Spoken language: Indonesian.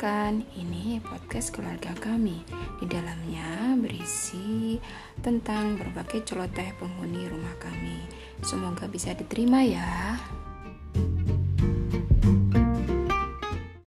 perkenalkan, ini podcast keluarga kami. Di dalamnya berisi tentang berbagai celoteh penghuni rumah kami. Semoga bisa diterima ya.